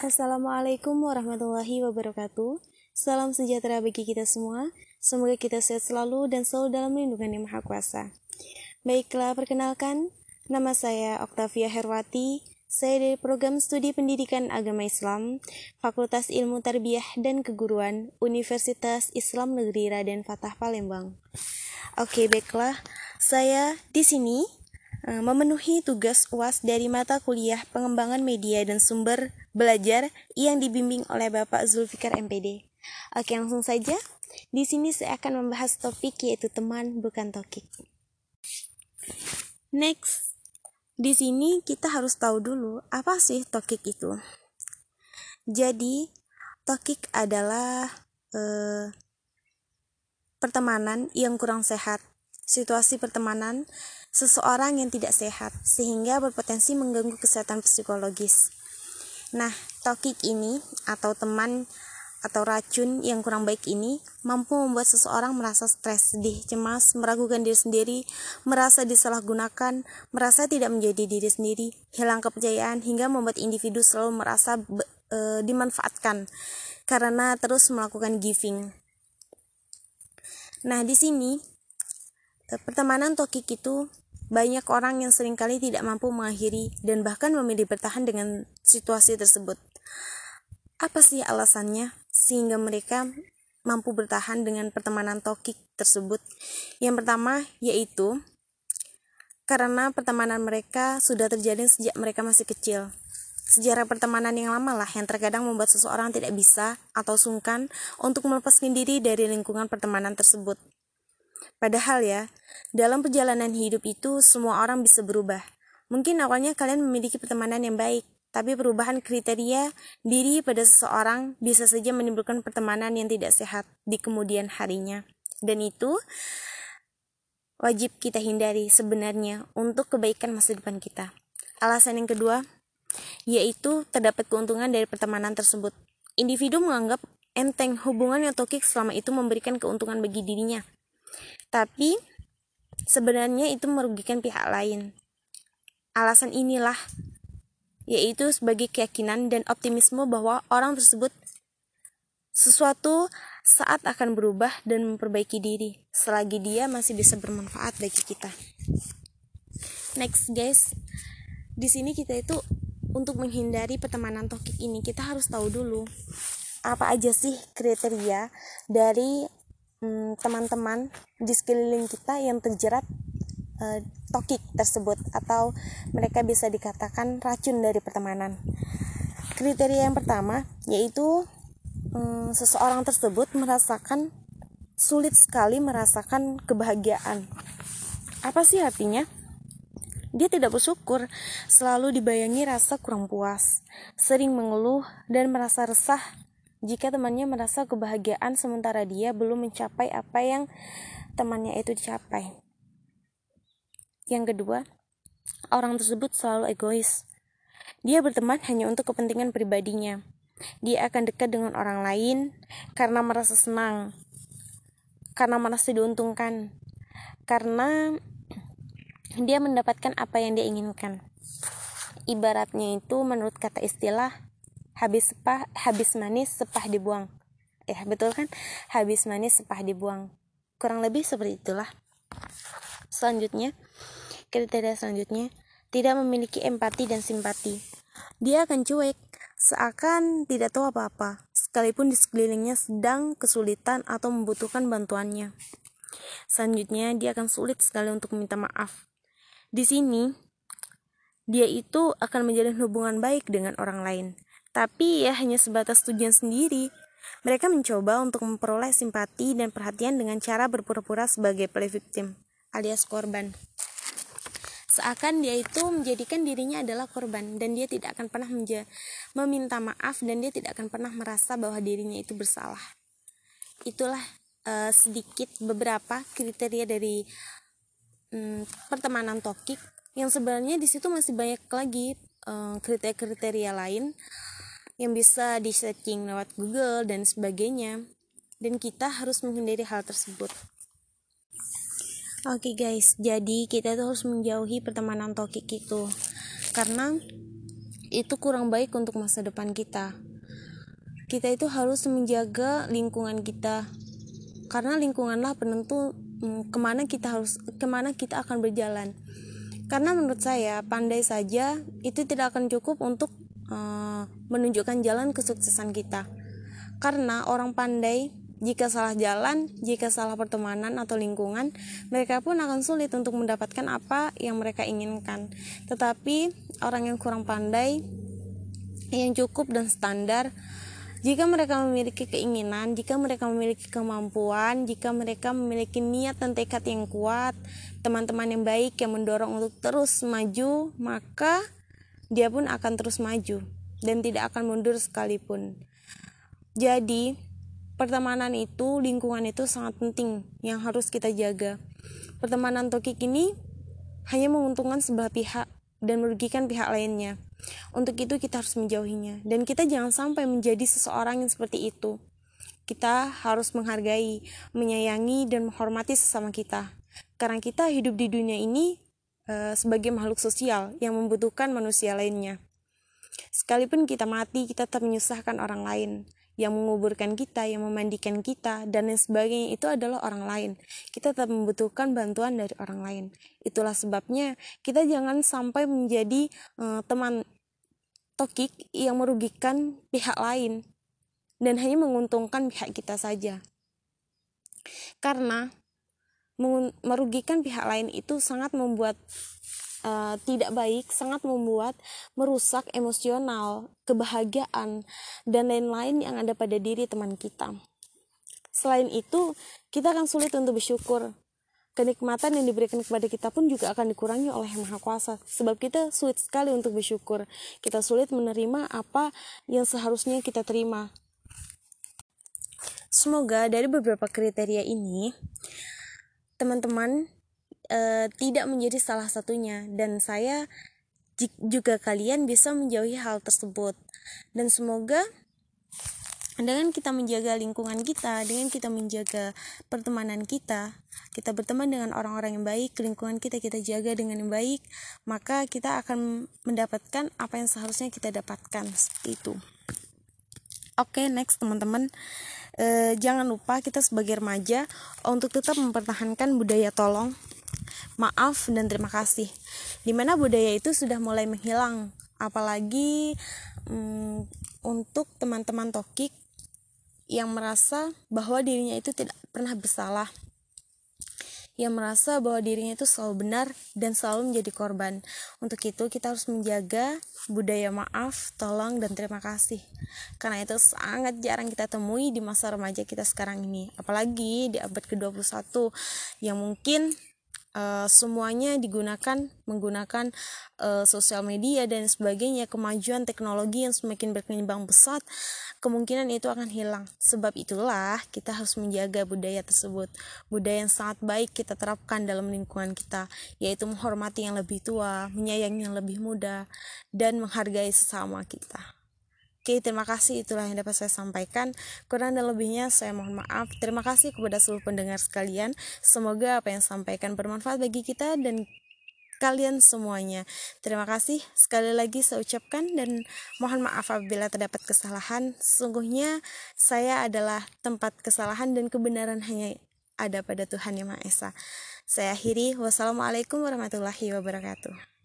Assalamualaikum warahmatullahi wabarakatuh. Salam sejahtera bagi kita semua. Semoga kita sehat selalu dan selalu dalam lindungan Yang Maha Kuasa. Baiklah, perkenalkan, nama saya Oktavia Herwati. Saya dari Program Studi Pendidikan Agama Islam, Fakultas Ilmu Tarbiyah dan Keguruan, Universitas Islam Negeri Raden Fatah Palembang. Oke, baiklah. Saya di sini memenuhi tugas UAS dari mata kuliah pengembangan media dan sumber belajar yang dibimbing oleh Bapak Zulfikar MPD. Oke, langsung saja. Di sini saya akan membahas topik yaitu teman bukan tokik. Next, di sini kita harus tahu dulu apa sih tokik itu. Jadi, tokik adalah eh, pertemanan yang kurang sehat, situasi pertemanan seseorang yang tidak sehat sehingga berpotensi mengganggu kesehatan psikologis. Nah, tokik ini atau teman atau racun yang kurang baik ini mampu membuat seseorang merasa stres, sedih, cemas, meragukan diri sendiri, merasa disalahgunakan, merasa tidak menjadi diri sendiri, hilang kepercayaan hingga membuat individu selalu merasa e, dimanfaatkan karena terus melakukan giving. Nah, di sini e, pertemanan tokik itu banyak orang yang sering kali tidak mampu mengakhiri dan bahkan memilih bertahan dengan situasi tersebut. Apa sih alasannya sehingga mereka mampu bertahan dengan pertemanan tokik tersebut? Yang pertama yaitu karena pertemanan mereka sudah terjalin sejak mereka masih kecil. Sejarah pertemanan yang lama lah yang terkadang membuat seseorang tidak bisa atau sungkan untuk melepaskan diri dari lingkungan pertemanan tersebut. Padahal ya, dalam perjalanan hidup itu semua orang bisa berubah. Mungkin awalnya kalian memiliki pertemanan yang baik, tapi perubahan kriteria diri pada seseorang bisa saja menimbulkan pertemanan yang tidak sehat di kemudian harinya. Dan itu wajib kita hindari sebenarnya untuk kebaikan masa depan kita. Alasan yang kedua, yaitu terdapat keuntungan dari pertemanan tersebut. Individu menganggap enteng hubungan yang tokik selama itu memberikan keuntungan bagi dirinya. Tapi sebenarnya itu merugikan pihak lain. Alasan inilah yaitu sebagai keyakinan dan optimisme bahwa orang tersebut sesuatu saat akan berubah dan memperbaiki diri selagi dia masih bisa bermanfaat bagi kita. Next guys, di sini kita itu untuk menghindari pertemanan tokik ini kita harus tahu dulu apa aja sih kriteria dari teman-teman hmm, di sekeliling kita yang terjerat uh, tokik tersebut atau mereka bisa dikatakan racun dari pertemanan. Kriteria yang pertama yaitu um, seseorang tersebut merasakan sulit sekali merasakan kebahagiaan. Apa sih artinya? Dia tidak bersyukur, selalu dibayangi rasa kurang puas, sering mengeluh dan merasa resah jika temannya merasa kebahagiaan sementara dia belum mencapai apa yang temannya itu dicapai. Yang kedua, orang tersebut selalu egois. Dia berteman hanya untuk kepentingan pribadinya. Dia akan dekat dengan orang lain karena merasa senang, karena merasa diuntungkan, karena dia mendapatkan apa yang dia inginkan. Ibaratnya itu menurut kata istilah habis sepah habis manis sepah dibuang. Ya betul kan? Habis manis sepah dibuang. Kurang lebih seperti itulah. Selanjutnya kriteria selanjutnya tidak memiliki empati dan simpati. Dia akan cuek seakan tidak tahu apa-apa sekalipun di sekelilingnya sedang kesulitan atau membutuhkan bantuannya. Selanjutnya dia akan sulit sekali untuk meminta maaf. Di sini dia itu akan menjalin hubungan baik dengan orang lain tapi ya hanya sebatas tujuan sendiri. Mereka mencoba untuk memperoleh simpati dan perhatian dengan cara berpura-pura sebagai play victim alias korban. Seakan dia itu menjadikan dirinya adalah korban dan dia tidak akan pernah meminta maaf dan dia tidak akan pernah merasa bahwa dirinya itu bersalah. Itulah uh, sedikit beberapa kriteria dari um, pertemanan tokik yang sebenarnya di situ masih banyak lagi uh, kriteria-kriteria lain yang bisa di searching lewat Google dan sebagainya. Dan kita harus menghindari hal tersebut. Oke okay guys, jadi kita tuh harus menjauhi pertemanan tokik itu. Karena itu kurang baik untuk masa depan kita. Kita itu harus menjaga lingkungan kita. Karena lingkunganlah penentu hmm, ke mana kita harus ke mana kita akan berjalan. Karena menurut saya pandai saja itu tidak akan cukup untuk uh, menunjukkan jalan kesuksesan kita karena orang pandai jika salah jalan, jika salah pertemanan atau lingkungan, mereka pun akan sulit untuk mendapatkan apa yang mereka inginkan. Tetapi orang yang kurang pandai, yang cukup dan standar, jika mereka memiliki keinginan, jika mereka memiliki kemampuan, jika mereka memiliki niat dan tekad yang kuat, teman-teman yang baik yang mendorong untuk terus maju, maka dia pun akan terus maju dan tidak akan mundur sekalipun. Jadi, pertemanan itu, lingkungan itu sangat penting yang harus kita jaga. Pertemanan tokik ini hanya menguntungkan sebelah pihak dan merugikan pihak lainnya. Untuk itu kita harus menjauhinya dan kita jangan sampai menjadi seseorang yang seperti itu. Kita harus menghargai, menyayangi dan menghormati sesama kita. Karena kita hidup di dunia ini e, sebagai makhluk sosial yang membutuhkan manusia lainnya. Sekalipun kita mati, kita tetap menyusahkan orang lain yang menguburkan kita, yang memandikan kita, dan lain sebagainya itu adalah orang lain. Kita tetap membutuhkan bantuan dari orang lain. Itulah sebabnya kita jangan sampai menjadi uh, teman tokik yang merugikan pihak lain dan hanya menguntungkan pihak kita saja. Karena merugikan pihak lain itu sangat membuat uh, tidak baik sangat membuat merusak emosional, kebahagiaan, dan lain-lain yang ada pada diri teman kita. Selain itu, kita akan sulit untuk bersyukur. Kenikmatan yang diberikan kepada kita pun juga akan dikurangi oleh Maha Kuasa, sebab kita sulit sekali untuk bersyukur. Kita sulit menerima apa yang seharusnya kita terima. Semoga dari beberapa kriteria ini, teman-teman uh, tidak menjadi salah satunya dan saya juga kalian bisa menjauhi hal tersebut dan semoga dengan kita menjaga lingkungan kita, dengan kita menjaga pertemanan kita, kita berteman dengan orang-orang yang baik, lingkungan kita kita jaga dengan yang baik, maka kita akan mendapatkan apa yang seharusnya kita dapatkan itu. Oke, okay, next teman-teman. E, jangan lupa kita sebagai remaja untuk tetap mempertahankan budaya tolong. Maaf dan terima kasih. Di mana budaya itu sudah mulai menghilang apalagi um, untuk teman-teman tokik yang merasa bahwa dirinya itu tidak pernah bersalah yang merasa bahwa dirinya itu selalu benar dan selalu menjadi korban. Untuk itu kita harus menjaga budaya maaf, tolong, dan terima kasih. Karena itu sangat jarang kita temui di masa remaja kita sekarang ini. Apalagi di abad ke-21 yang mungkin uh, semuanya digunakan menggunakan uh, sosial media dan sebagainya. Kemajuan teknologi yang semakin berkembang pesat kemungkinan itu akan hilang. Sebab itulah kita harus menjaga budaya tersebut. Budaya yang sangat baik kita terapkan dalam lingkungan kita yaitu menghormati yang lebih tua menyayangi yang lebih muda dan menghargai sesama kita Oke, terima kasih. Itulah yang dapat saya sampaikan. Kurang dan lebihnya saya mohon maaf. Terima kasih kepada seluruh pendengar sekalian. Semoga apa yang sampaikan bermanfaat bagi kita dan kalian semuanya. Terima kasih sekali lagi saya ucapkan dan mohon maaf apabila terdapat kesalahan. Sungguhnya saya adalah tempat kesalahan dan kebenaran hanya ada pada Tuhan Yang Maha Esa. Saya akhiri. Wassalamualaikum warahmatullahi wabarakatuh.